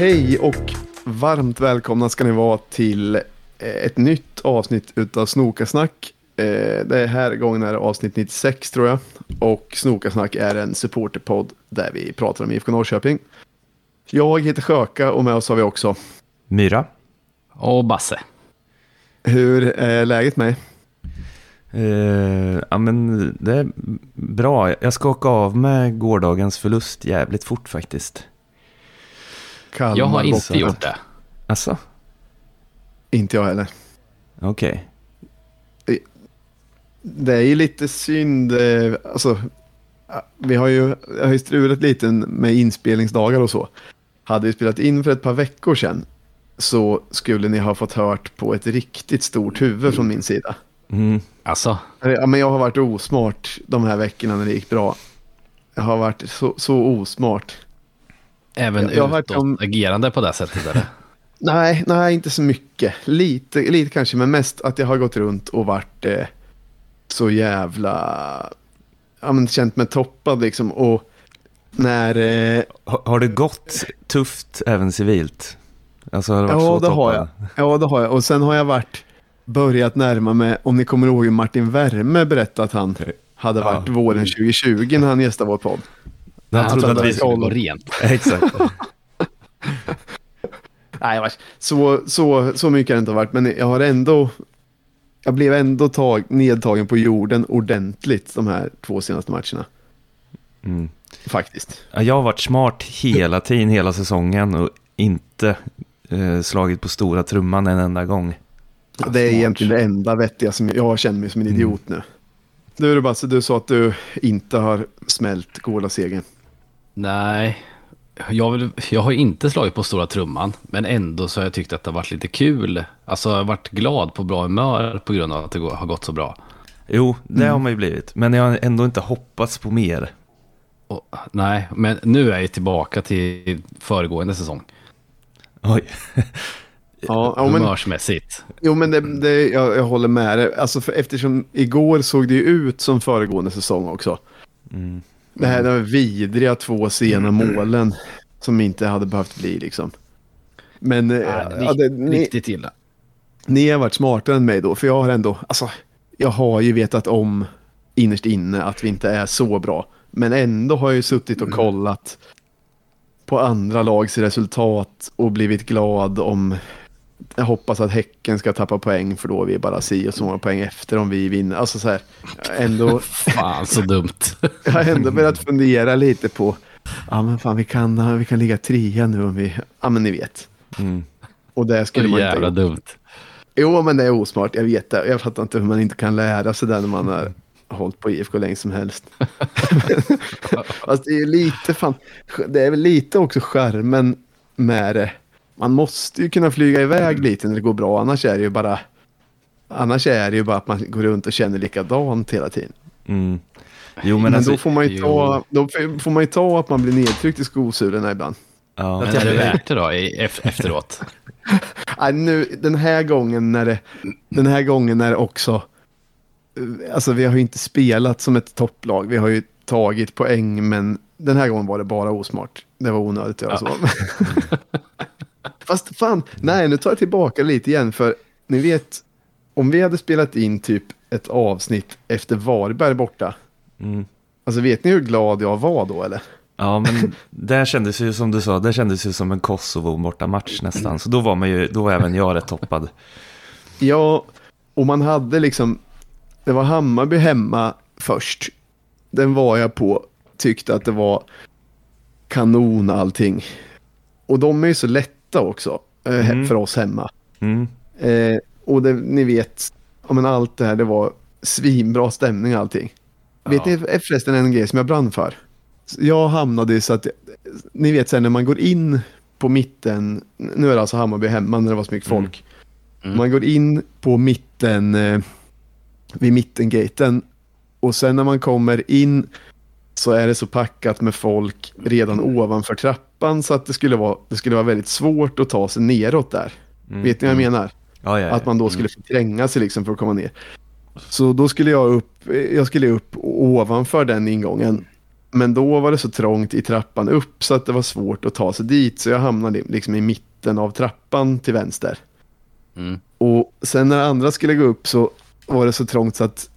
Hej och varmt välkomna ska ni vara till eh, ett nytt avsnitt utav Snokasnack. Eh, Det här gången är det avsnitt 96 tror jag. Och Snokasnack är en supporterpodd där vi pratar om IFK Norrköping. Jag heter Sjöka och med oss har vi också. Myra. Och Basse. Hur är läget med Eh, ja, men det är bra. Jag ska åka av med gårdagens förlust jävligt fort faktiskt. Kalmar Jag har inte gjort det. Alltså, Inte jag heller. okej. Det är ju lite synd. eh, Alltså, vi har ju, jag har ju strulat lite med inspelningsdagar och så. Hade vi spelat in för ett par veckor sedan så skulle ni ha fått hört på ett riktigt stort huvud från min sida. Mm. Alltså, Ja, men jag har varit osmart de här veckorna när det gick bra. Jag har varit så, så osmart. Även Jag- jag har hört om- utåtagerande på det sättet eller? Nej, nej, inte så mycket. Lite, lite kanske, men mest att jag har gått runt och varit eh, så jävla... Ja, men känt mig toppad liksom. Och när... Eh, Ha, har det gått tufft även civilt? Alltså, har det varit ja, så det har jag. Ja, det har jag. Och sen har jag varit... Börjat närma mig, om ni kommer ihåg Martin Värme berättade att han hade varit Ja. våren 2020 när han gästade vår podd. Han Han trodde att vi skulle gå rent. Exakt. Nej, så, så, så mycket har det inte varit, men jag har ändå... Jag blev ändå tag, nedtagen på jorden ordentligt de här två senaste matcherna. Mm. Faktiskt. Ja, Jag har varit smart hela tiden, hela säsongen och inte eh, slagit på stora trumman en enda gång. det är egentligen det enda vettiga som jag känner mig som en idiot nu. Du du Basse, du sa att du inte har smält Gola-segern. Nej, jag, vill, jag har inte slagit på stora trumman, men ändå så har jag tyckt att det har varit lite kul. Alltså jag har varit glad på bra humör på grund av att det har gått så bra. Jo, det har man ju blivit. Men jag har ändå inte hoppats på mer. Och, nej, men nu är jag tillbaka till föregående säsong. Oj. Ja, ja men, Humörsmässigt. jo, men det, det, jag, jag håller med dig. Alltså, för, eftersom igår såg det ju ut som föregående säsong också. Mm. Det här de vidriga två sena målen som inte hade behövt bli liksom. Men eh, Nej, ja, det, ni, Riktigt illa. ni har varit smartare än mig då, för jag har ändå, alltså, jag har ju vetat om innerst inne att vi inte är så bra. Men ändå har jag ju suttit och kollat på andra lags resultat och blivit glad om, jag hoppas att Häcken ska tappa poäng för då är vi bara si och så många poäng efter om vi vinner. Alltså så här, ändå, Fan så dumt. jag har ändå börjat fundera lite på, ja men fan vi kan, vi kan ligga trea nu om vi, ja men ni vet. Mm. Och det skulle man inte ha jävla gjort. dumt. Jo, men det är osmart. Jag vet det. Jag fattar inte hur man inte kan lära sig det när man har hållit på IFK länge som helst. Fast det är lite fan, det är väl lite också skärmen med det. Man måste ju kunna flyga iväg lite när det går bra, annars är det ju bara Annars är det ju bara att man går runt och känner likadant hela tiden. Mm. Jo, men, Men, alltså, då, får man ju ta, då får man ju ta att man blir nedtryckt i skosulorna ibland. ja. Men är det värt det då efteråt? Nej, nu, den här gången när det, den här gången när det också, alltså vi har ju inte spelat som ett topplag, vi har ju tagit poäng, men den här gången var det bara osmart. Det var onödigt att göra så. Fast fan, nej, nu tar jag tillbaka lite igen, för ni vet, om vi hade spelat in typ ett avsnitt efter Varberg borta, Mm. alltså vet ni hur glad jag var då eller? Ja, men det kändes ju som du sa, det kändes ju som en Kosovo borta match nästan. Så då var man ju, då var även jag rätt toppad. Ja, och man hade liksom, det var Hammarby hemma först. Den var jag på, tyckte att det var kanon allting. Och de är ju så lätta också eh, Mm. för oss hemma. Mm. Eh, och det, ni vet, ja, men allt det här, det var svinbra stämning och allting. Vet Ja. ni är förresten en grej som jag brann för? Jag hamnade så att, ni vet sen när man går in på mitten, nu är det alltså Hammarby hemma när det var så mycket Mm. folk. Man går in på mitten, eh, vid mittengaten och sen när man kommer in så är det så packat med folk redan ovanför trappan så att det skulle vara, det skulle vara väldigt svårt att ta sig neråt där. Mm. Vet ni vad jag menar? Ja, ja, ja. Att man då skulle få tränga sig liksom för att komma ner. Så då skulle jag upp, jag skulle upp ovanför den ingången Men då var det så trångt i trappan upp så att det var svårt att ta sig dit. Så jag hamnade liksom i mitten av trappan till vänster. Mm. Och sen när andra skulle gå upp så var det så trångt så att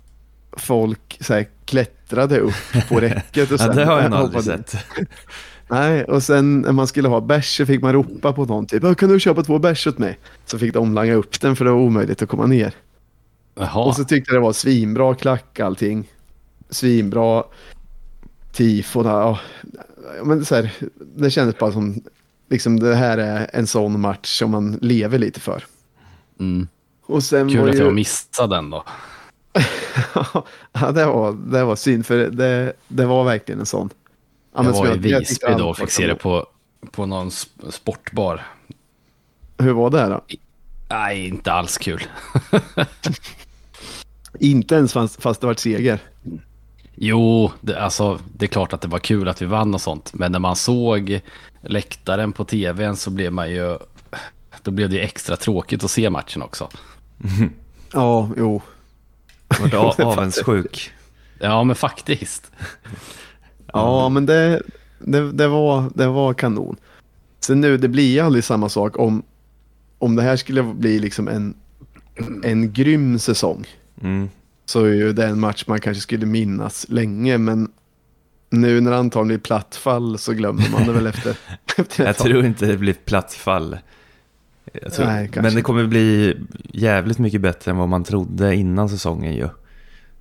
folk så här, klättrade upp på räcket. Och Ja, sen det har jag nog aldrig sett. Nej, och sen när man skulle ha bärs så fick man ropa på någon typ "Ja, kan du köpa två bärs åt mig? Så fick de langa upp den för det var omöjligt att komma ner. Jaha. Och så tyckte jag det var svinbra klack allting. Svinbra tifon. Ja, men så här, det kändes bara som liksom det här är en sån match som man lever lite för. Mm. Och sen Kul var att ju... jag missade den då. ja, det var, det var synd för det, det var verkligen en sån. Ja, jag var i jag tyckte Visby då och fick se det på, på någon sp- sportbar. Hur var det här då? Nej, inte alls kul. Inte ens fast, fast det var seger. Jo, det, alltså, det är klart att det var kul att vi vann och sånt. Men när man såg läktaren på tvn så blev man ju... Då blev det ju extra tråkigt att se matchen också. Ja, jo. Vart avundsjuk. Ja, men faktiskt. Ja, men det, det, det, var, det var kanon. Sen nu, det blir ju aldrig samma sak om, om det här skulle bli liksom en, en grym säsong. Mm. Så är ju det en match man kanske skulle minnas länge, men nu när antagligen blir platt fall så glömmer man det väl efter, efter Jag tror inte det blir platt fall. Jag tror, Nej, men det kommer bli jävligt mycket bättre än vad man trodde innan säsongen ju.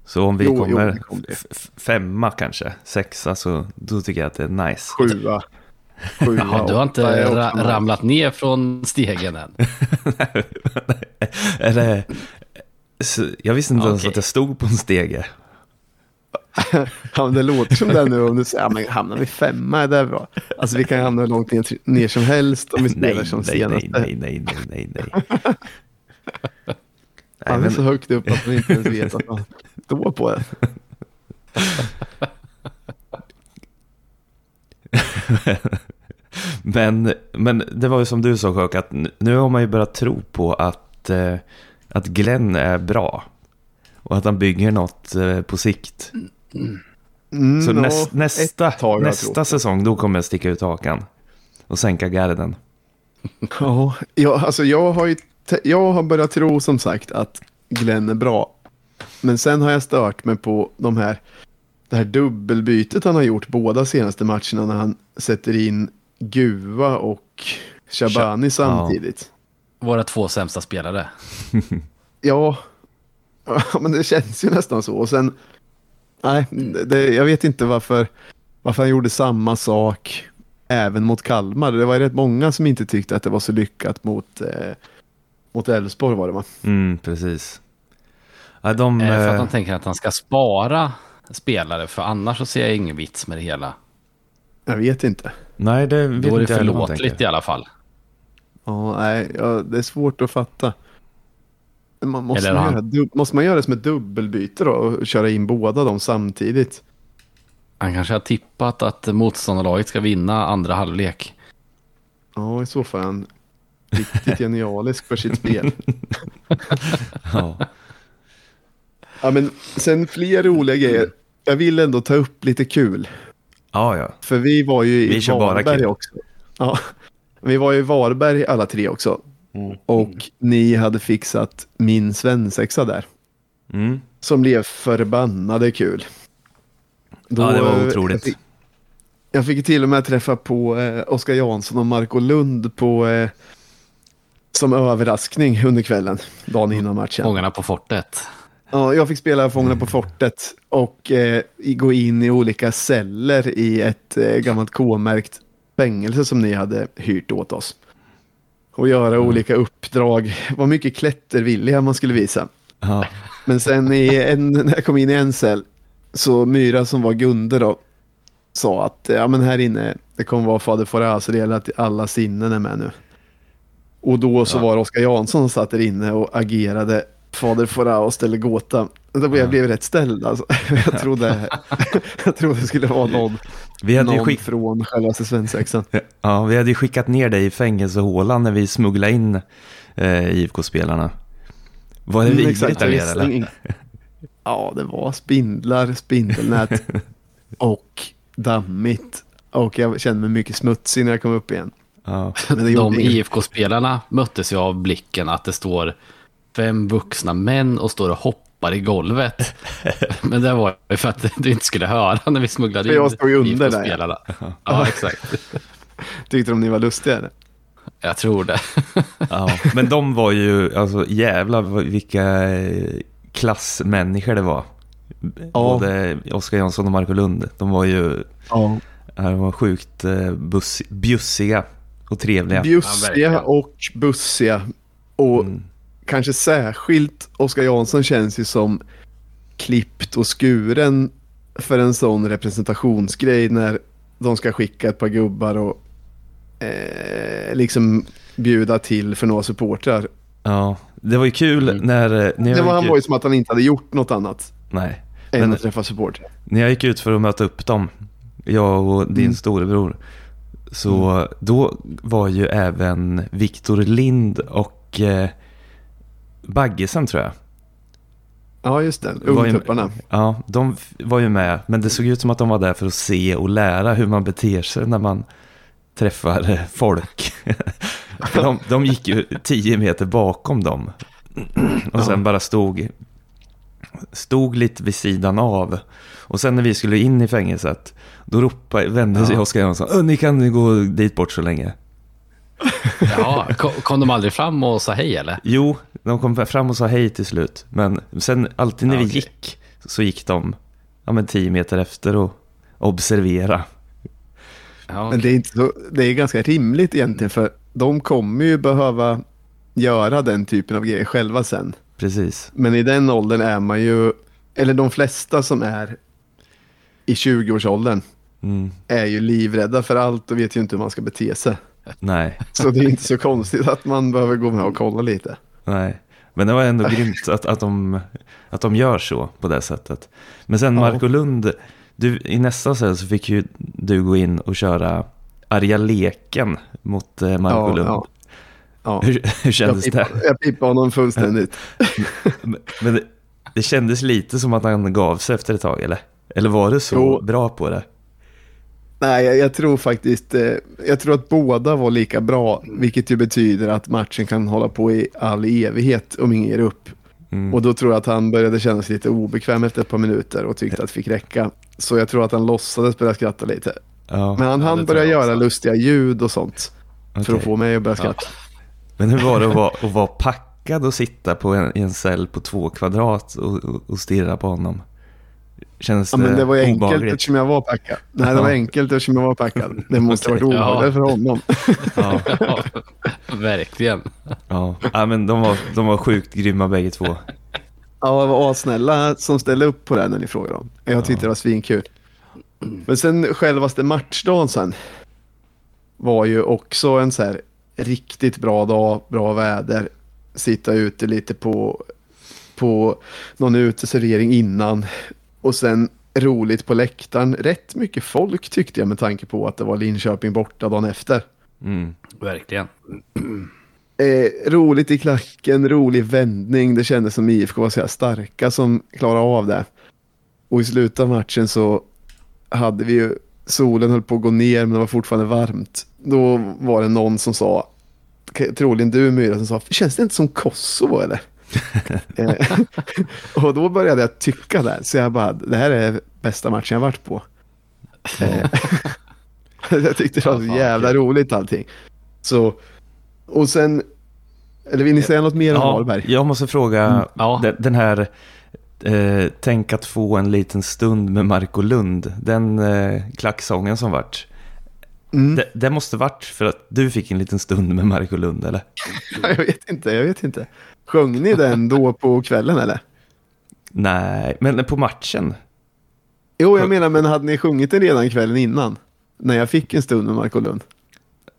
Så om vi Jo, jo, kommer f- f- femma kanske, sexa, så då tycker jag att det är nice. Sjua. Sjua, Jaha, du har inte ra- ramlat ner från stegen än. det, så, jag visste inte ens Okej. att jag stod på en stege. Ja, men det låter som det nu om du säger, ja, men hamnar vi femma är det bra. Alltså vi kan hamna hur långt ner, ner som helst om vi spelar Nej, som nej, nej, senaste. nej, nej, nej, nej, nej. Nej, Han är men, så högt upp att man inte ens vet att han står på det. men, men det var ju som du sa Sjöka, att nu har man ju börjat tro på att, eh, att Glenn är bra. Och att han bygger något eh, på sikt. Mm, Så ja, näst, nästa, nästa säsong, då kommer jag sticka ut hakan. Och sänka garden. Ja, alltså jag har ju jag har börjat tro som sagt att Glenn är bra. Men sen har jag stört mig på de här, det här dubbelbytet han har gjort båda senaste matcherna när han sätter in Guva och Shabani samtidigt. Våra två sämsta spelare. Ja. ja, men det känns ju nästan så. Och sen, nej, det, jag vet inte varför, varför han gjorde samma sak även mot Kalmar. Det var ju rätt många som inte tyckte att det var så lyckat mot, eh, mot Elfsborg var det va? Mm, precis. Ja, de, Eh, för att eh, han tänker att han ska spara spelare. För annars så ser jag ingen vits med det hela. Jag vet inte. nej, det vet Då är det förlåtligt i alla fall. Ja, nej, ja, det är svårt att fatta. Man måste, Eller man göra, måste man göra det som ett dubbelbyte då och köra in båda dem samtidigt? Han kanske har tippat att motståndarlaget ska vinna andra halvlek. Ja, i så fall är han riktigt genialisk för sitt spel. Ja. Ja, men sen fler roliga grejer. Jag vill ändå ta upp lite kul. ja, ja. För vi var ju i Varberg också. Ja, vi var ju i Varberg alla tre också. Mm. Och ni hade fixat min svensexa där. Mm. Som blev förbannade kul. Då, ja, det var otroligt. Jag fick, jag fick till och med träffa på eh, Oskar Jansson och Marco Lund på, eh, som överraskning under kvällen, dagen innan matchen. Fångarna på fortet. Ja, jag fick spela Fångarna på fortet och eh, gå in i olika celler i ett eh, gammalt K-märkt fängelse som ni hade hyrt åt oss. Och göra olika uppdrag. Var mycket klättervilliga man skulle visa. Ja. Men sen i en, när jag kom in i en cell så Myra som var Gunde då sa att ja, men här inne det kommer vara Fader Fouras så det gäller att alla sinnen är med nu. Och då så Ja. var det Oskar Jansson som satt där inne och agerade Fader Fouras och ställde gåta. Då blev jag blev rätt ställd alltså. Jag trodde, jag trodde det skulle vara någon, Vi, hade ju någon skick... från självaste svensexan. ja, vi hade ju skickat ner dig i fängelsehålan när vi smugglade in eh, IFK-spelarna. Var det Mm, vidrigt där nere eller? Ja, det var spindlar, spindelnät och dammigt och jag kände mig mycket smutsig när jag kom upp igen. Ja. De. IFK-spelarna möttes ju av blicken att det står fem vuxna män och står och hoppar i golvet. Men det var ju för att du inte skulle höra när vi smugglade För jag in stod ju under där, ja. Ja, exakt. Tyckte de ni var lustiga eller? Jag tror det. Ja, men de var ju, alltså jävlar vilka eh, klassmänniskor det var. Både Oskar Jansson och Marco Lund. De var ju Ja. ja, de var sjukt eh, buss, bjussiga och trevliga. Ja, Bjussiga och bussiga. Och Mm. Kanske särskilt Oskar Jansson känns ju som klippt och skuren för en sån representationsgrej när de ska skicka ett par gubbar och eh, liksom bjuda till för några supportrar. Ja, det var ju kul Mm. när... eh, när Det var, han var ju som att han inte hade gjort något annat Nej, än Men- att träffa supportrar. när jag gick ut för att möta upp dem, jag och din Mm. storebror, så då var ju även Viktor Lind och eh, Baggesen tror jag. Ja, just det. Ungtupparna. Ja, de var ju med, men det såg ut som att de var där för att se och lära hur man beter sig när man träffar folk. De, de gick ju tio meter bakom dem och sen bara stod, stod lite vid sidan av. Och sen när vi skulle in i fängelset, då ropade, vände sig Ja. Oskar Jansson, "Ö, ni kan gå dit bort så länge. Ja, kom, de aldrig fram och sa hej eller? Jo, de kom fram och sa hej till slut. Men sen alltid när Ja, vi okej. gick så gick de ja, men tio meter efter och observera. Ja, Men det är, inte så, det är ganska rimligt egentligen för de kommer ju behöva göra den typen av grejer själva sen. Precis. Men i den åldern är man ju, eller de flesta som är i 20-årsåldern Mm, är ju livrädda för allt och vet ju inte hur man ska bete sig. Nej, Så det är inte så konstigt att man behöver gå med och kolla lite. nej. Men det var ändå grymt att, att, de, att de gör så på det sättet. Men sen. Marco Lund, du, i nästa cell så fick ju du gå in och köra arga leken mot eh, Marco Ja, Lund. ja. Ja. Hur, hur Jag kändes det? jag pippade honom fullständigt. Men men det, det kändes lite som att han gav sig efter ett tag, eller? Eller var du så Jo. bra på det? Nej, jag, jag tror faktiskt, eh, jag tror att båda var lika bra, vilket ju betyder att matchen kan hålla på i all evighet om ingen ger upp. Mm. Och då tror jag att han började känna sig lite obekväm efter ett par minuter och tyckte att det fick räcka. Så jag tror att han låtsades börja skratta lite. Ja, Men han Ja, hann börja göra lustiga ljud och sånt för okej. att få mig att börja Ja. skratta. Men hur var det att vara, att vara packad och sitta på en, i en cell på två kvadrat och, och, och stirra på honom? Kändes Ja, men det var ju enkelt obehagligt? eftersom jag var packad. Nej, det var Ja. enkelt eftersom jag var packad. Det måste ha varit obehagligt för honom. Ja, ja, verkligen. ja. ja, men de var, de var sjukt grymma bägge två. Ja, det var assnälla som ställde upp på det när ni frågade dem. Jag tyckte det var svinkul. Men sen självaste matchdagen sen var ju också en så här riktigt bra dag, bra väder. Sitta ute lite på, på någon uteservering innan och sen roligt på läktaren. Rätt mycket folk tyckte jag med tanke på att det var Linköping borta dagen efter. Mm. Verkligen. Eh, roligt i klacken, rolig vändning. Det kändes som IFK var så här starka som klarade av det. Och i slutet av matchen så hade vi ju, solen höll på att gå ner men det var fortfarande varmt. Då var det någon som sa, troligen du Myra, som sa, känns det inte som Kosovo eller? eh, och då började jag tycka det, så jag bara, det här är bästa matchen jag varit på. Eh, jag tyckte det var så jävla roligt allting. Så, och sen, eller vill ni säga något mer om Ja, Wahlberg? jag måste fråga, Mm, ja. den, den här eh, Tänk att få en liten stund med Marco Lund, den eh, klacksången som vart. Mm. Det, det måste varit för att du fick en liten stund med Marco Lund, eller? Jag vet inte, jag vet inte. Sjöng ni den då på kvällen eller? Nej, men på matchen. Jo, jag menar, men hade ni sjungit den redan kvällen innan? När jag fick en stund med Marco Lund?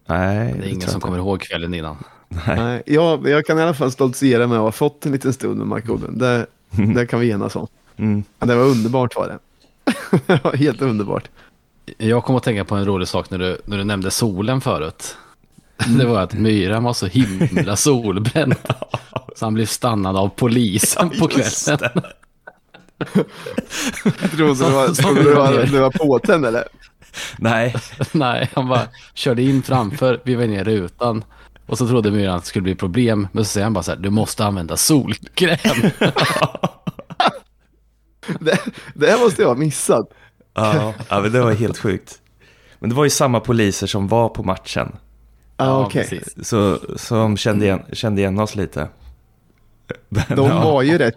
Nej, Det är ingen som inte. kommer ihåg kvällen innan. Nej. Nej, jag, jag kan i alla fall stoltsera med att ha fått en liten stund med Marco Lund. Det, det kan vi enas om. Mm. Ja, Det var underbart var det. helt underbart. Jag kom att tänka på en rolig sak när du, när du nämnde solen förut. Det var att Myran var så himla solbränd. Så han blev stannad av polisen på Just kvällen. Trodde du var, trodde du var, du var påtänd eller? Nej, Nej, han bara körde in framför, vi var i rutan. Och så trodde myran att det skulle bli problem. Men så säger han bara så här, du måste använda solkräm. Det, det här måste jag ha missat. ja, ja, men det var helt sjukt. Men det var ju samma poliser som var på matchen. Ah. Så, så de kände igen, kände igen oss lite. De ja. var ju rätt,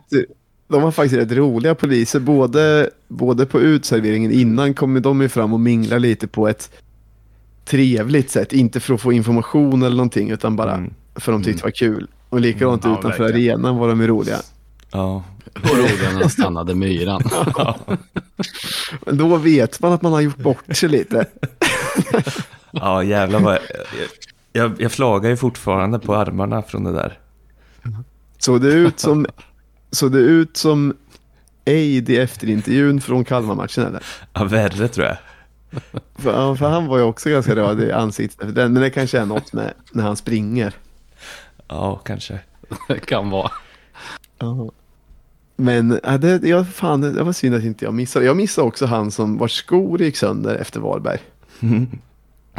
de var faktiskt rätt roliga poliser. Både, både på utserveringen innan kom de ju fram och mingla lite på ett trevligt sätt. Inte för att få information eller någonting utan bara Mm. för att de tyckte det var kul. Och likadant Mm, ja, utanför verkligen. arenan var de ju roliga. Ja, Och han stannade myran. Men då vet man att man har gjort bort sig lite. ja jävlar vad... Jag, jag, jag flagar ju fortfarande på armarna från det där. Såg det ut som, såg det ut som Eid i efterintervjun från Kalmar-matchen eller? Ja, värre tror jag. För, ja, för han var ju också ganska röd i ansiktet den. Men det kanske är något med när han springer. Ja, kanske. Det kan vara. Men ja, det, jag, fan, det var synd att inte jag missade. Jag missade också han som vars skor gick sönder efter Varberg.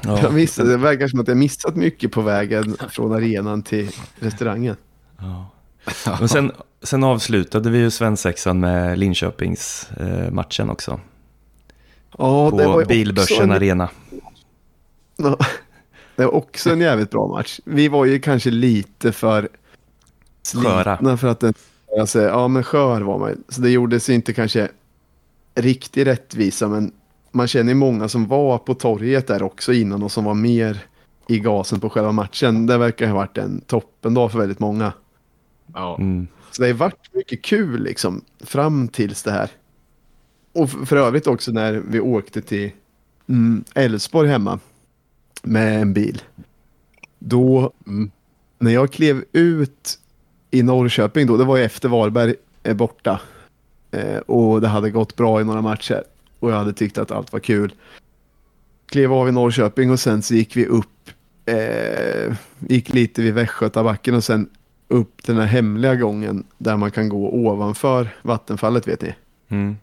Ja, Jag missade, det verkar som att jag missat mycket på vägen från arenan till restaurangen. ja. Men sen, sen avslutade vi ju svensexan med Linköpings-matchen också. Ja, det var På Bilbörsen en, Arena. Ja, det var också en jävligt bra match. Vi var ju kanske lite för Sköra. slitna för att den, alltså, ja men skör var man Så det gjordes ju inte kanske riktig rättvisa men man känner ju många som var på torget där också innan och som var mer i gasen på själva matchen. Det verkar ha varit en toppendag för väldigt många. Ja. Mm. Så det har varit mycket kul liksom fram tills det här. Och för övrigt också när vi åkte till mm, Älvsborg hemma med en bil. Då, Mm. när jag klev ut i Norrköping då, det var ju efter Varberg är borta. Eh, och det hade gått bra i några matcher. Och jag hade tyckt att allt var kul. Klev av i Norrköping och sen så gick vi upp, eh, gick lite vid Västgötabacken och sen upp den här hemliga gången där man kan gå ovanför vattenfallet vet ni. Mm.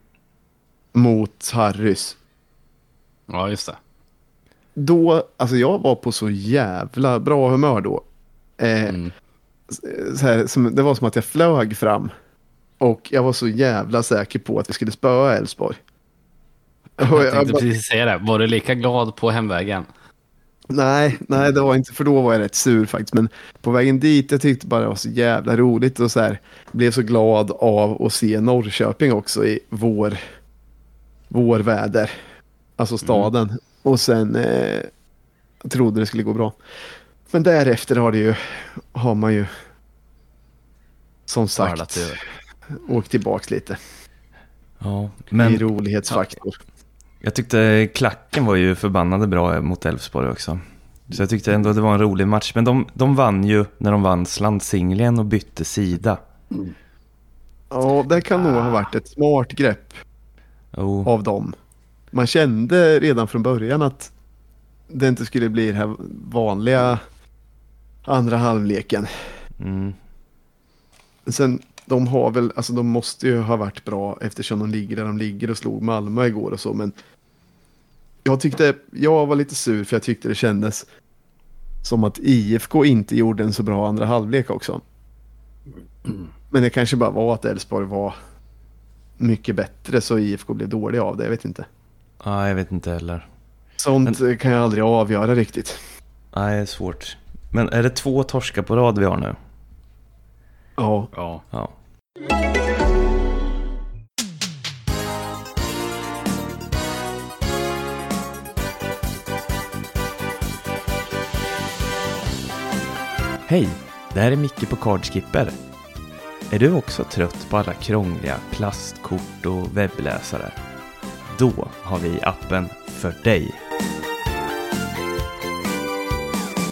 Mot Harrys. ja, just det. Då, alltså jag var på så jävla bra humör då. Eh, Mm. så här, som, det var som att jag flög fram. Och jag var så jävla säker på att vi skulle spöa Elfsborg. Jag jag tänkte bara- precis säga det. Var du lika glad på hemvägen? Nej, nej det var inte, för då var jag rätt sur faktiskt. Men på vägen dit, jag tyckte bara det var så jävla roligt och så här, blev så glad av att se Norrköping också i vår, vår väder. Alltså staden. Och sen eh, trodde det skulle gå bra. Men därefter har det ju, har man ju som sagt åkt tillbaks lite Ja, i men rolighetsfaktor. Jag tyckte klacken var ju förbannade bra mot Elfsborg också. Så jag tyckte ändå det var en rolig match. Men de, de vann ju när de vann slantsinglingen och bytte sida. Ja, det kan nog ha varit ett smart grepp Oh, av dem. Man kände redan från början att det inte skulle bli den här vanliga andra halvleken. mm, Sen, de har väl, alltså de måste ju ha varit bra eftersom de ligger där de ligger och slog Malmö igår och så, men jag tyckte, jag var lite sur för jag tyckte det kändes som att IFK inte gjorde en så bra andra halvlek också. Men det kanske bara var att Elfsborg var mycket bättre så IFK blev dåliga av det, jag vet inte. ja, jag vet inte heller. Sånt eh, kan jag aldrig avgöra riktigt. Nej, det är svårt. Men är det två torskar på rad vi har nu? Ja, Ja. Ja. Hej, det här är Micke på Cardskipper. Är du också trött på alla krångliga plastkort och webbläsare? Då har vi appen för dig.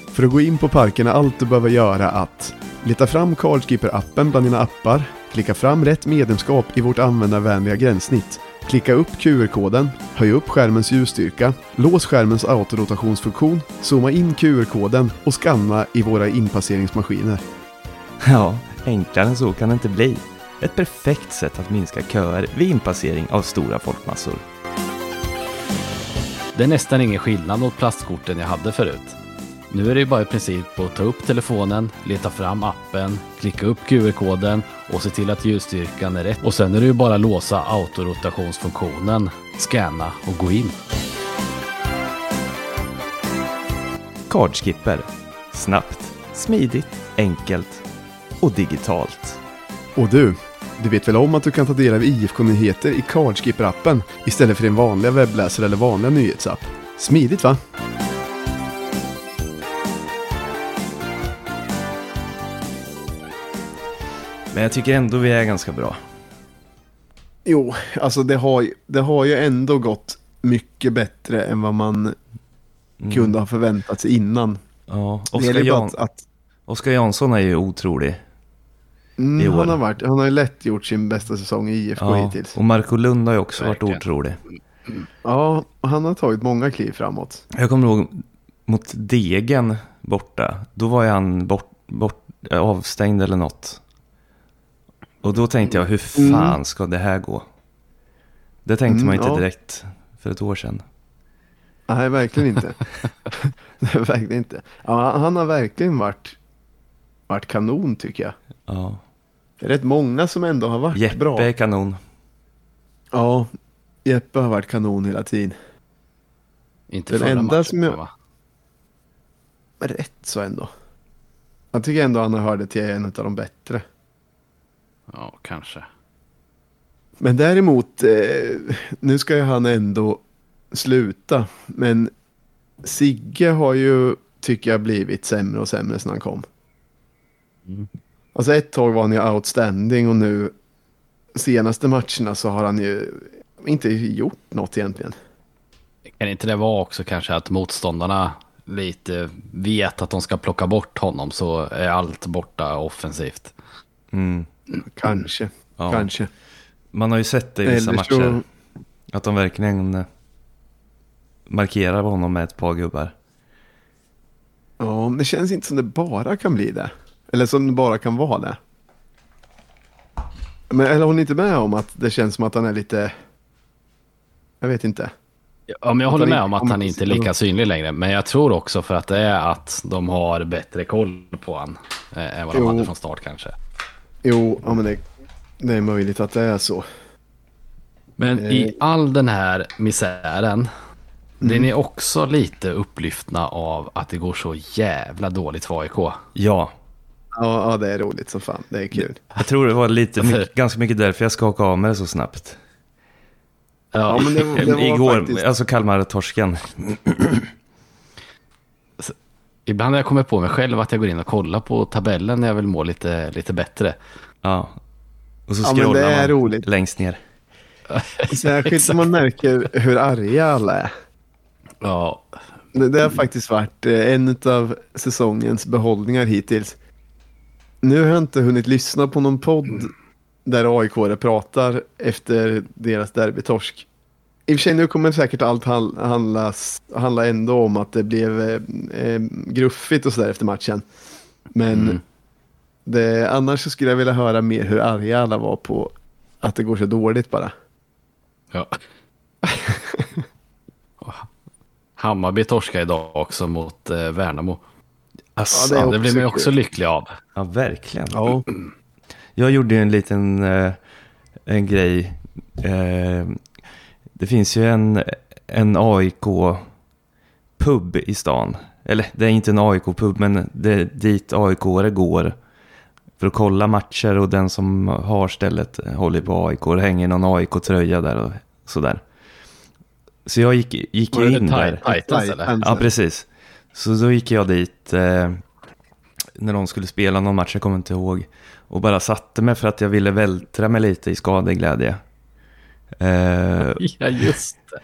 För att gå in på parken är allt du behöver göra att leta fram Cardskipper-appen bland dina appar, klicka fram rätt medlemskap i vårt användarvänliga gränssnitt, klicka upp QR-koden, höj upp skärmens ljusstyrka, lås skärmens autorotationsfunktion, zooma in QR-koden och skanna i våra inpasseringsmaskiner. Ja, enklare än så kan det inte bli. Ett perfekt sätt att minska köer vid inpassering av stora folkmassor. Det är nästan ingen skillnad mot plastkorten jag hade förut. Nu är det bara i princip att ta upp telefonen, leta fram appen, klicka upp QR-koden och se till att ljusstyrkan är rätt. Och sen är det ju bara att låsa autorotationsfunktionen, scanna och gå in. Cardskipper. Snabbt, smidigt, enkelt och digitalt. Och du, du vet väl om att du kan ta del av IFK-nyheter i Cardskipper-appen istället för din vanliga webbläsare eller vanliga nyhetsapp? Smidigt va? Men jag tycker ändå vi är ganska bra. Jo, alltså det har, ju- det har ju ändå gått mycket bättre än vad man Mm. kunde ha förväntat sig innan. Ja, Oskar, Jan... att, att Oskar Jansson är ju otrolig. mm, han, har varit, han har ju lätt gjort sin bästa säsong i IFK Ja, hittills. och Marco Lund har ju också Verkligen. varit otrolig. Ja, han har tagit många kliv framåt. Jag kommer ihåg mot Degen borta. Då var ju han bort, bort, avstängd eller något. Och då tänkte jag, hur fan ska det här gå? Det tänkte Mm, man inte ja. direkt för ett år sedan. Nej, verkligen inte. Verkligen inte. Ja, han har verkligen varit, varit kanon tycker jag. Ja. Det är rätt många som ändå har varit Jeppe bra. är kanon. Ja, Jeppe har varit kanon hela tiden. Inte Den förra enda matchen, som jag- va? Rätt så ändå. Jag tycker ändå han har hört till en av de bättre. Ja, kanske. Men däremot, eh, nu ska ju han ändå sluta. Men Sigge har ju, tycker jag, blivit sämre och sämre sedan han kom. Mm. Alltså ett tag var han ju outstanding och nu senaste matcherna så har han ju inte gjort något egentligen. Kan inte det vara också kanske att motståndarna lite vet att de ska plocka bort honom så är allt borta offensivt. Mm. Kanske, Ja. kanske. Man har ju sett det i vissa Eller matcher. så, Att de verkligen eh, markerar honom med ett par gubbar. ja, men det känns inte som det bara kan bli det. Eller som det bara kan vara det. Men eller håller ni inte med om att det känns som att han är lite... Jag vet inte. Ja, men jag Att håller med inte om att han inte är lika synlig längre. Men jag tror också för att det är att de har bättre koll på han eh, än vad de Jo. hade från start kanske. Jo, ja, men det, det är möjligt att det är så. Men Eh. i all den här misären, blir ni också lite upplyftna av att det går så jävla dåligt för AIK? Ja, Ja, ja, det är roligt som fan. Det är kul. jag tror det var lite, Varför? mycket, ganska mycket därför jag skakade av mig det så snabbt. Ja, men det, det var Igår, faktiskt... alltså Kalmar-torsken. Ibland har jag kommit på mig själv att jag går in och kollar på tabellen när jag vill må lite, lite bättre. Ja. Och så Ja, men det scrollar är man roligt. längst ner. Särskilt när man märker hur arga alla är. Ja, Det, det har faktiskt varit eh, en av säsongens behållningar hittills. Nu har jag inte hunnit lyssna på någon podd där aik pratar efter deras derbytorsk. I och för sig nu kommer säkert allt handl- handlas, handla ändå om att det blev eh, eh, gruffigt och sådär efter matchen. Men Mm. det, annars så skulle jag vilja höra mer hur arga alla var på att det går så dåligt bara. ja. Hammarby torskade idag också mot eh, Värnamo. Alltså, Ja, är det blir man också lycklig av. Ja, verkligen. Ja, Jag gjorde ju en liten eh, en grej. Eh, det finns ju en, en AIK-pub i stan. Eller det är inte en AIK-pub, men det är dit aik går för att kolla matcher och den som har stället håller på AIK. Det hänger någon AIK-tröja där och sådär. Så jag gick, gick ju in där. Titans eller? Titans. Ja, precis. Så då gick jag dit eh, när de skulle spela någon match, jag kommer inte ihåg. Och bara satte mig för att jag ville vältra mig lite i skadeglädje. Eh, Ja, just det.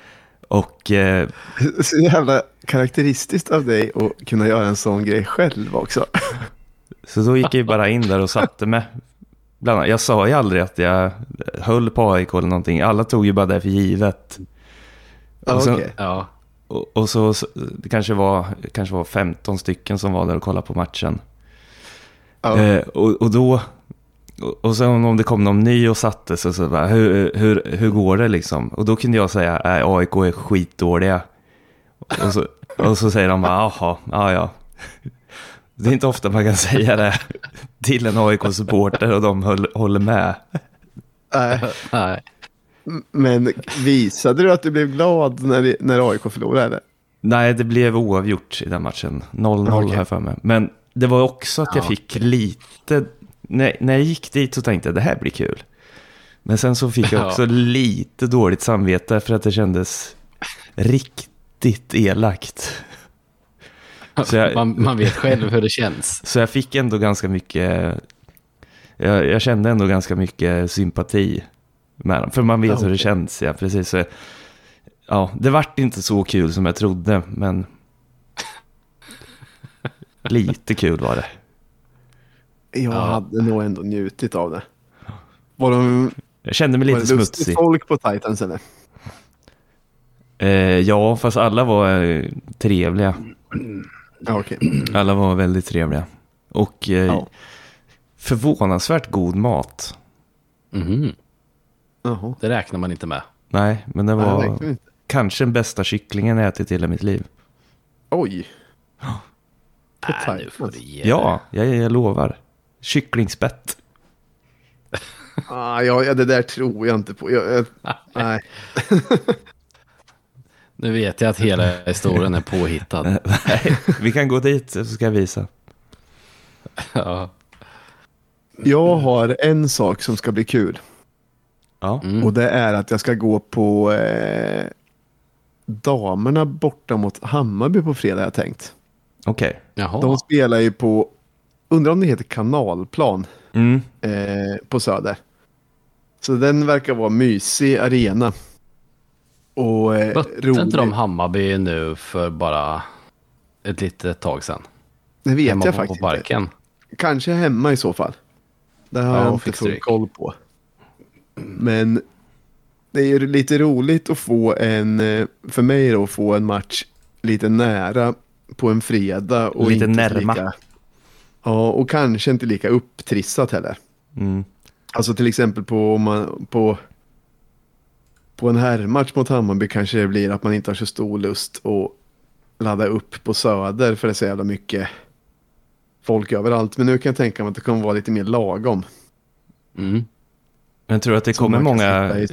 och eh, Så jävla karaktäristiskt av dig att kunna göra en sån grej själv också. så då gick jag ju bara in där och satte mig. Bland annat, jag sa ju aldrig att jag höll på AIK eller någonting. Alla tog ju bara det för givet. Ja, Och sen- okej. Ja, Och, och så, så det kanske var, kanske var 15 stycken som var där och kollade på matchen. Ja. Eh, och, och då och, och sen om det kom någon ny och satte sig så bara, hur, hur, hur går det liksom? Och då kunde jag säga, nej AIK är skitdåliga. Och så, och så säger de bara, jaha, ja ja. Det är inte ofta man kan säga det till en AIK-supporter och de höll, håller med. Nej. Nej. Men visade du att du blev glad när, när AIK förlorade? Nej, det blev oavgjort i den matchen. 0-0 Okej. har jag för mig. Men det var också att jag Ja, fick lite... När, när jag gick dit så tänkte jag det här blir kul. Men sen så fick jag Ja. också lite dåligt samvete för att det kändes riktigt elakt. Jag- Man, man vet själv hur det känns. Så jag fick ändå ganska mycket... Jag, jag kände ändå ganska mycket sympati med dem. För man vet Ja, hur det känns, ja precis. Så, ja, det vart inte så kul som jag trodde, men... Lite kul var det. Jag Ja. hade nog ändå njutit av det. Var, de, Jag kände mig lite smutsig. folk på Titans eller? Eh, ja, fast alla var eh, trevliga. Ja, okej. Alla var väldigt trevliga. Och eh, Ja. förvånansvärt god mat. Jaha. Det räknar man inte med. Nej, men det Nej, var inte. kanske den bästa kycklingen jag ätit i hela mitt liv. Oj. På Nej, dig. Ja, jag, jag lovar. Kycklingspett. Ah, ja, ja, det där tror jag inte på. Jag, jag, nej. Nu vet jag att hela historien är påhittad. Nej, vi kan gå dit så ska jag visa. Ja. Jag har en sak som ska bli kul. Ja, Mm. Och det är att jag ska gå på eh, damerna borta mot Hammarby på fredag jag tänkt. okej. Jaha. De spelar ju på, undrar om det heter kanalplan Mm. eh, på Söder. Så den verkar vara mysig arena. Och eh, Mötte inte de Hammarby nu för bara ett litet tag sedan? Det vet Hemma jag på, faktiskt på parken. inte. Kanske hemma i så fall. Det har Ja, jag inte full koll på. Men det är ju lite roligt att få en, eh, för mig då, att få en match lite nära på en fredag. Och Lite inte närma. Lika, ja, och kanske inte lika upptrissat heller. Mm. Alltså till exempel på, man, på, på en herrmatch mot Hammarby kanske det blir att man inte har så stor lust att ladda upp på Söder för det är så jävla mycket folk överallt. Men nu kan jag tänka mig att det kommer vara lite mer lagom. Mm. Men tror du att det kommer många,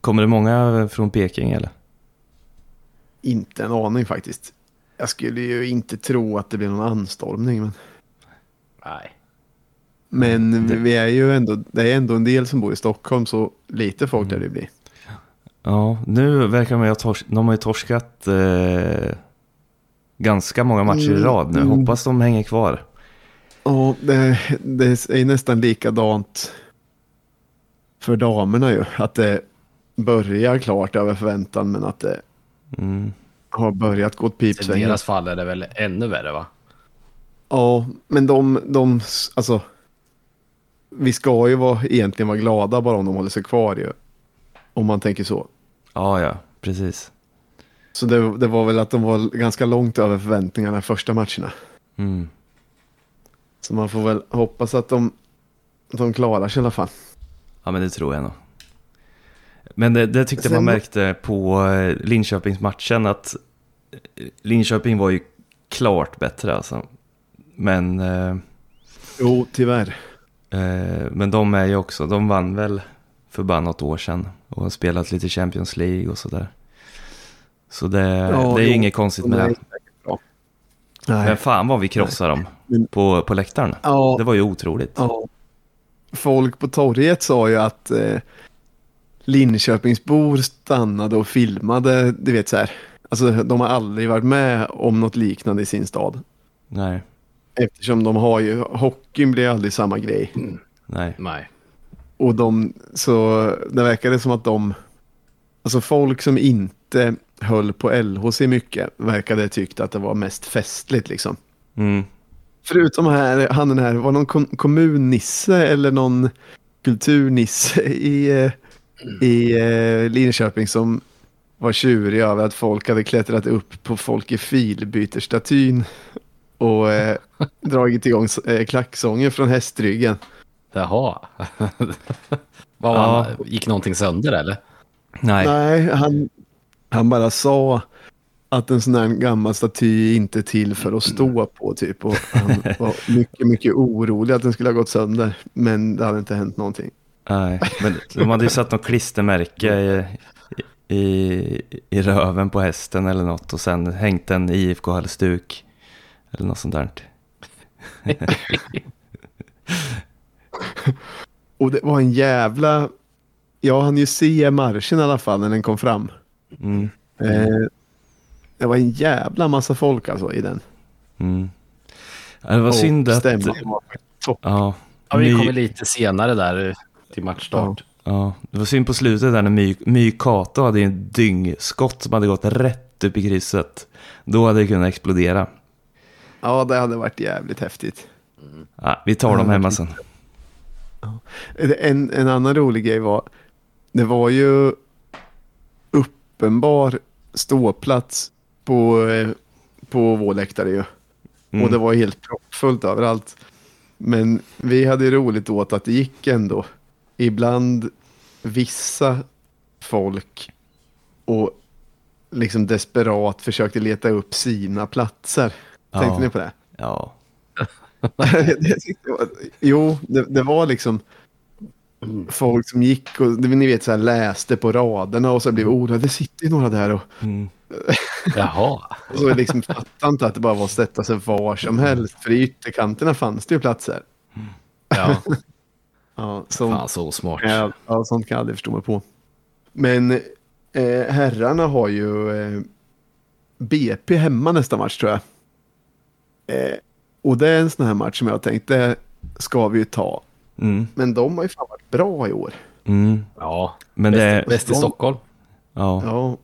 kommer det många från Peking eller? Inte en aning faktiskt. Jag skulle ju inte tro att det blir någon anstormning. Men, Nej. men Det- vi är ju ändå, det är ändå en del som bor i Stockholm så lite folk där det blir. Ja, nu verkar man ju ha, tors- de har ju torskat eh, ganska många matcher i Mm, rad nu. mm. Hoppas de hänger kvar. Ja, det, det är nästan likadant för damerna ju. Att det börjar klart över förväntan men att det Mm. har börjat gå åt I pipsvängen. deras fall är det väl ännu värre va? Ja, men de, de, alltså. Vi ska ju vara, egentligen vara glada bara om de håller sig kvar ju. Om man tänker så. Ja, ja, precis. Så det, det var väl att de var ganska långt över förväntningarna första matcherna. Mm. Så man får väl hoppas att de, de klarar sig i alla fall. Ja, men det tror jag nog. Men det, det tyckte Sen- man märkte på eh, Linköpingsmatchen att eh, Linköping var ju klart bättre alltså. Men, eh, Jo, tyvärr. eh, men de är ju också, de vann väl för bara något år sedan och har spelat lite Champions League och sådär. Så det, Ja, det är ju inget konstigt med det. bra. Men Nej. fan vad vi krossar dem på, på läktaren. Ja, Det var ju otroligt. Ja. Folk på torget sa ju att eh, Linköpingsbor stannade och filmade, du vet så här. Alltså de har aldrig varit med om något liknande i sin stad. Nej, Eftersom de har ju, hockeyn blir aldrig samma grej. nej. Nej. Och de, så det verkade som att de, alltså folk som inte höll på LHC mycket verkade tyckt att det var mest festligt liksom. Mm. Förutom här, han den här, var någon kom, kommunnisse eller någon kulturnisse i, i eh, Linköping som var tjurig över att folk hade klättrat upp på folk i filbyterstatyn och eh, dragit igång eh, klacksånger från hästryggen. Jaha. Vad var Ja. han, gick någonting sönder eller? Nej. Nej, han, han bara sa att en sån här gammal staty inte är till för att stå på typ. Och han var mycket, mycket orolig att den skulle ha gått sönder. Men det hade inte hänt någonting. Nej, men de hade ju satt något klistermärke i, i, i röven på hästen eller något och sen hängt en IFK-halsduk eller något sånt där. Och det var en jävla... Jag hann ju se marschen i alla fall när den kom fram. Mm, Eh, det var en jävla massa folk alltså i den. mm. Ja, Det var Och synd att... topp. Ja, Ja, vi kommer lite senare där till matchstart. ja, det var synd på slutet där när My, My Kato hade en dyngskott som hade gått rätt upp i krysset. Då hade det kunnat explodera. Ja, det hade varit jävligt häftigt. Ja, vi tar dem hemma sen. En, en annan rolig grej var, det var ju uppenbar ståplats på, eh, på vår läktare ju. Mm. Och det var helt proppfullt överallt. Men vi hade ju roligt åt att det gick ändå. Ibland vissa folk och liksom desperat försökte leta upp sina platser. Tänkte Ja. ni på det? Ja, jo, det, det var liksom folk som gick och ni vet, så här, läste på raderna och så blev oroade. Det sitter ju några där och, mm. Jaha. och så liksom fattade inte att det bara var att sätta sig var som helst. För i ytterkanterna fanns det ju platser. Ja, Ja, sånt, fan så smart. jag, ja, sånt kan jag aldrig förstå mig på. Men eh, herrarna har ju eh, BP hemma nästa match tror jag. Eh, och det är en sån här match som jag tänkte ska vi ju ta. Mm. Men de har ju fan varit bra i år. Mm. Ja, Men det bäst, är... bäst i Stockholm. Ja, Ja,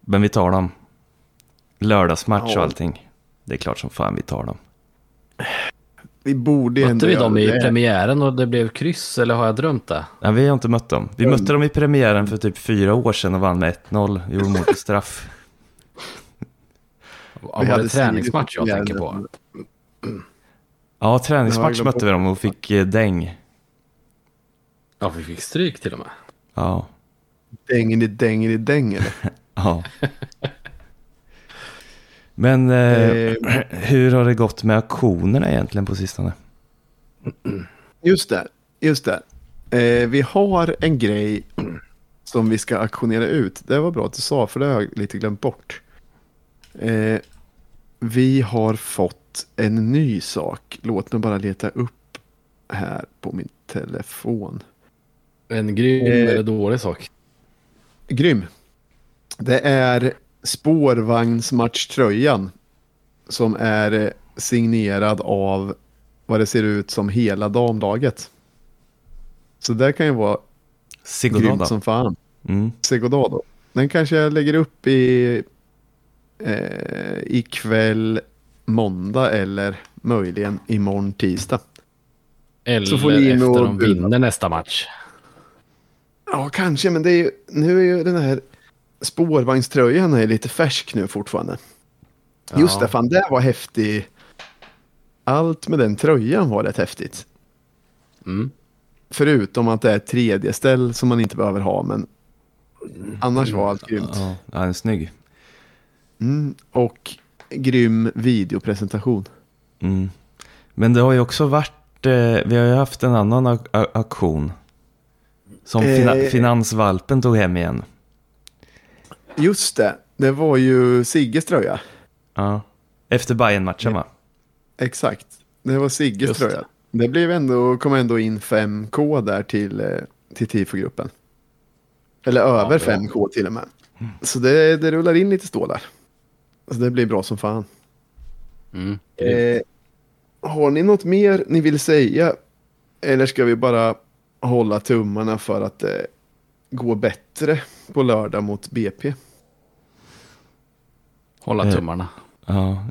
men vi tar dem. Lördagsmatch Ja. och allting. Det är klart som fan vi tar dem. vi borde Mötte ändå vi dem i det. premiären och det blev kryss eller har jag drömt det? Ja, vi har inte mött dem. Vi Mm. mötte dem i premiären för typ fyra år sedan och vann med 1-0. Gjorde mål på straff. Ja, var det träningsmatch jag tänker på? Ja, träningsmatch mötte vi dem och fick eh, däng. Ja, vi fick stryk till och med. Ja, Dängen i dängen i däng eller? ja. Men eh, Eh, hur har det gått med auktionerna egentligen på sistone? just det, just det. Eh, vi har en grej som vi ska auktionera ut. Det var bra att du sa, för det har jag lite glömt bort. Eh, vi har fått en ny sak. Låt mig bara leta upp här på min telefon. En grym Eh. eller dålig sak. Grym. Det är spårvagnsmatchtröjan som är eh, signerad av vad det ser ut som hela damlaget. Så det kan ju vara grymt Sigodada. som fan. Mm. Segodado. Den kanske jag lägger upp i eh, ikväll måndag eller möjligen imorgon tisdag. Eller får ni in efter och de vinner nästa match. Ja, kanske, men det är ju, nu är ju den här spårvagnströjan är lite färsk nu fortfarande. Just Ja. det, fan det var häftig. Allt med den tröjan var rätt häftigt. Mm. Förutom att det är ett tredje ställ som man inte behöver ha, men annars var allt grymt. Ja, ja, den är snygg. Mm, och grym videopresentation. Mm. Men det har ju också varit, eh, vi har ju haft en annan au- au- auktion. Som fina, Eh. Finansvalpen tog hem igen. Just det, det var ju Sigges tröja. Ja. Efter bayern matchen va? Exakt, det var Sigges Just tröja. Det blev ändå, kom ändå in 5K där till, eh, till TIFO-gruppen. Eller över bra. 5K till och med. Så det, det rullar in lite stålar. Så det blir bra som fan. Mm. Eh, har ni något mer ni vill säga? Eller ska vi bara hålla tummarna för att det går bättre på lördag mot BP? Hålla Eh. tummarna. Ja.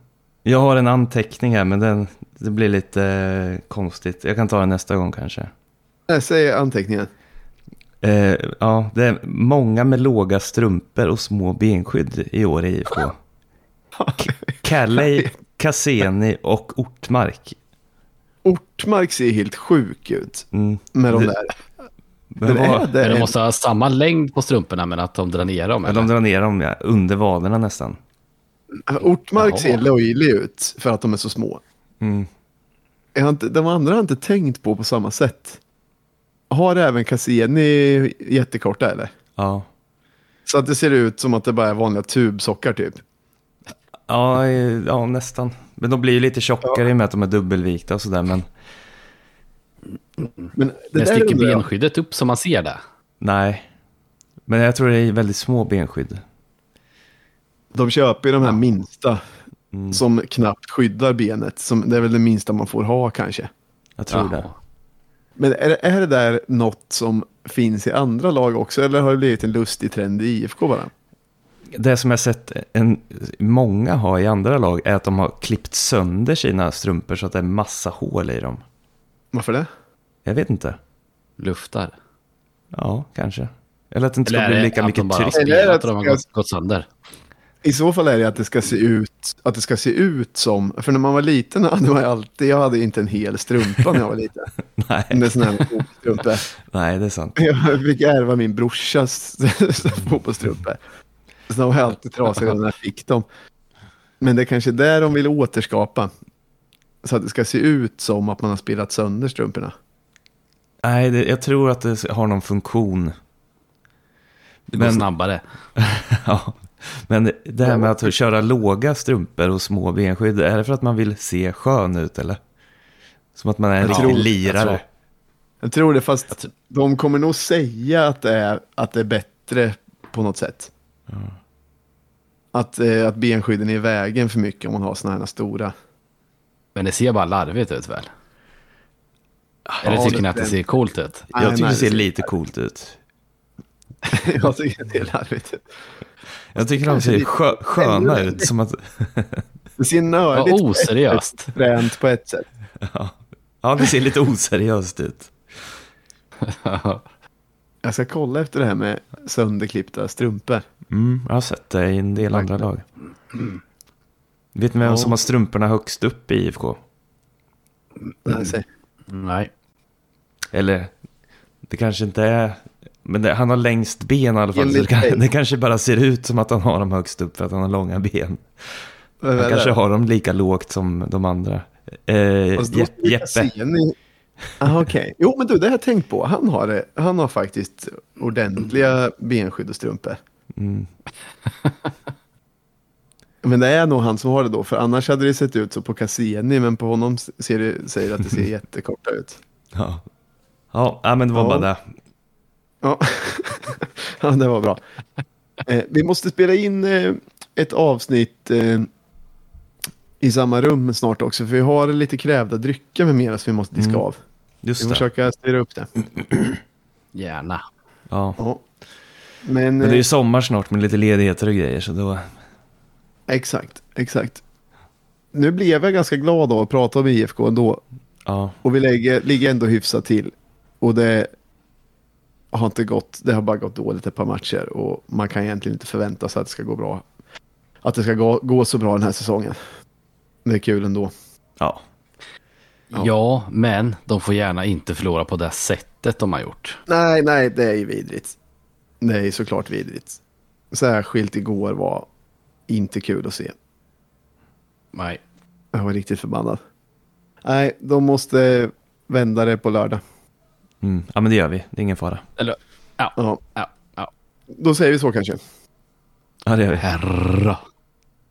Jag har en anteckning här men den, det blir lite eh, konstigt. Jag kan ta den nästa gång kanske. Jag säger anteckningen. Eh, ja, det är många med låga strumpor och små benskydd i år i IFK. Calley, Cassini och Ortmark. Ortmark ser helt sjuk ut Mm. med de där. Men är det Men de måste ha samma längd på strumporna men att de drar ner dem. Eller? de drar ner dem ja, under vaderna nästan. Ortmark Jaha. ser löjlig ut för att de är så små. Mm. Jag har inte, de andra har jag inte tänkt på på samma sätt. Har även Cassini jättekorta eller? Ja. Så att det ser ut som att det bara är vanliga tubsockar typ. Ja, ja, nästan. Men de blir ju lite tjockare i och med att de är dubbelvikta och sådär. Men Men det Men sticker benskyddet upp så man ser det? nej. Men jag tror det är väldigt små benskydd. De köper ju de här minsta Mm. som knappt skyddar benet. Som, det är väl det minsta man får ha kanske. Jag tror det. Jaha. Men är, det- är det där något som finns i andra lag också? Eller har det blivit en lustig trend i IFK bara? Det som jag sett en, många ha i andra lag är att de har klippt sönder sina strumpor så att det är massa hål i dem. Varför det? Jag vet inte. Luftar. Ja, kanske. Eller att det inte ska bli lika att mycket tryck. Eller är det spelat att de har gått, gått sönder? I så fall är det att det ska se ut, att det ska se ut som, för när man var liten hade man alltid, jag hade inte en hel strumpa när jag var liten. Nej, En sån här fotbollstrumpa. nej, det är sant. Jag fick ärva min brorsas fotbollstrumpor. Så de var alltid trasiga när jag fick dem. Men det är kanske där de vill återskapa. Så att det ska se ut som att man har spelat sönder strumporna. Nej, det, jag tror att det har någon funktion. Det går Men- snabbare. Ja, men det här med att köra låga strumpor och små benskydd, är det för att man vill se skön ut eller? Som att man är en Jag riktig tror- jag lirare. tror- Jag tror det, fast de kommer nog säga att det är, att det är bättre på något sätt. Att, eh, att benskydden är i vägen för mycket om man har såna här stora. Men det ser bara larvigt ut väl? Eller Ja, tycker ni att det ser coolt ut? Jag Nej, tycker nej, det ser det- lite coolt ut. jag tycker det är larvigt. Jag tycker de ser skö sköna ut, som att... Det ser nördigt oseriöst. fränt på ett sätt. Ja, det ser lite oseriöst ut. Jag ska kolla efter det här med sönderklippta strumpor. Mm, jag har sett det i en del andra lag. Vet ni vem Ja. som har strumporna högst upp i IFK? Mm. Nej. Eller, det kanske inte är... Men det, han har längst ben i alla fall. Så det, kan, det kanske bara ser ut som att han har dem högst upp för att han har långa ben. Han kanske har dem lika lågt som de andra. Eh, Fast Jeppe. Ah, Okej. Jo, men du, det har jag tänkt på. Han har, det. han har faktiskt ordentliga benskydd och strumpor. Mm. Men det är nog han som har det då, för annars hade det sett ut så på Cassini, men på honom ser det, säger att det ser jättekorta ut. Ja. Ja, ja, men det var Ja. bara det. Ja, ja det var bra. Eh, vi måste spela in eh, ett avsnitt eh, i samma rum snart också, för vi har lite krävda drycker med mera som vi måste diska Mm. av. Just det. försöka styra upp det. Gärna. Ja. Ja. Men, Men det är eh, ju sommar snart med lite ledigheter och grejer. Så då... exakt, exakt. Nu blev jag ganska glad av att prata om IFK ändå. Ja. Och vi lägger, ligger ändå hyfsat till. Och det har inte gått, det har bara gått dåligt ett par matcher. Och man kan egentligen inte förvänta sig att det ska gå bra. Att det ska gå, gå så bra den här säsongen. Det är kul ändå. Ja. Ja. Ja. men de får gärna inte förlora på det sättet de har gjort. Nej, nej, det är ju vidrigt. Det är ju såklart vidrigt. Särskilt igår var inte kul att se. Nej. Jag var riktigt förbannad. Nej, de måste vända det på lördag. Mm. ja, men det gör vi. Det är ingen fara. Eller, ja, Ja, ja, ja. då säger vi så kanske. Ja, det gör vi. Herra.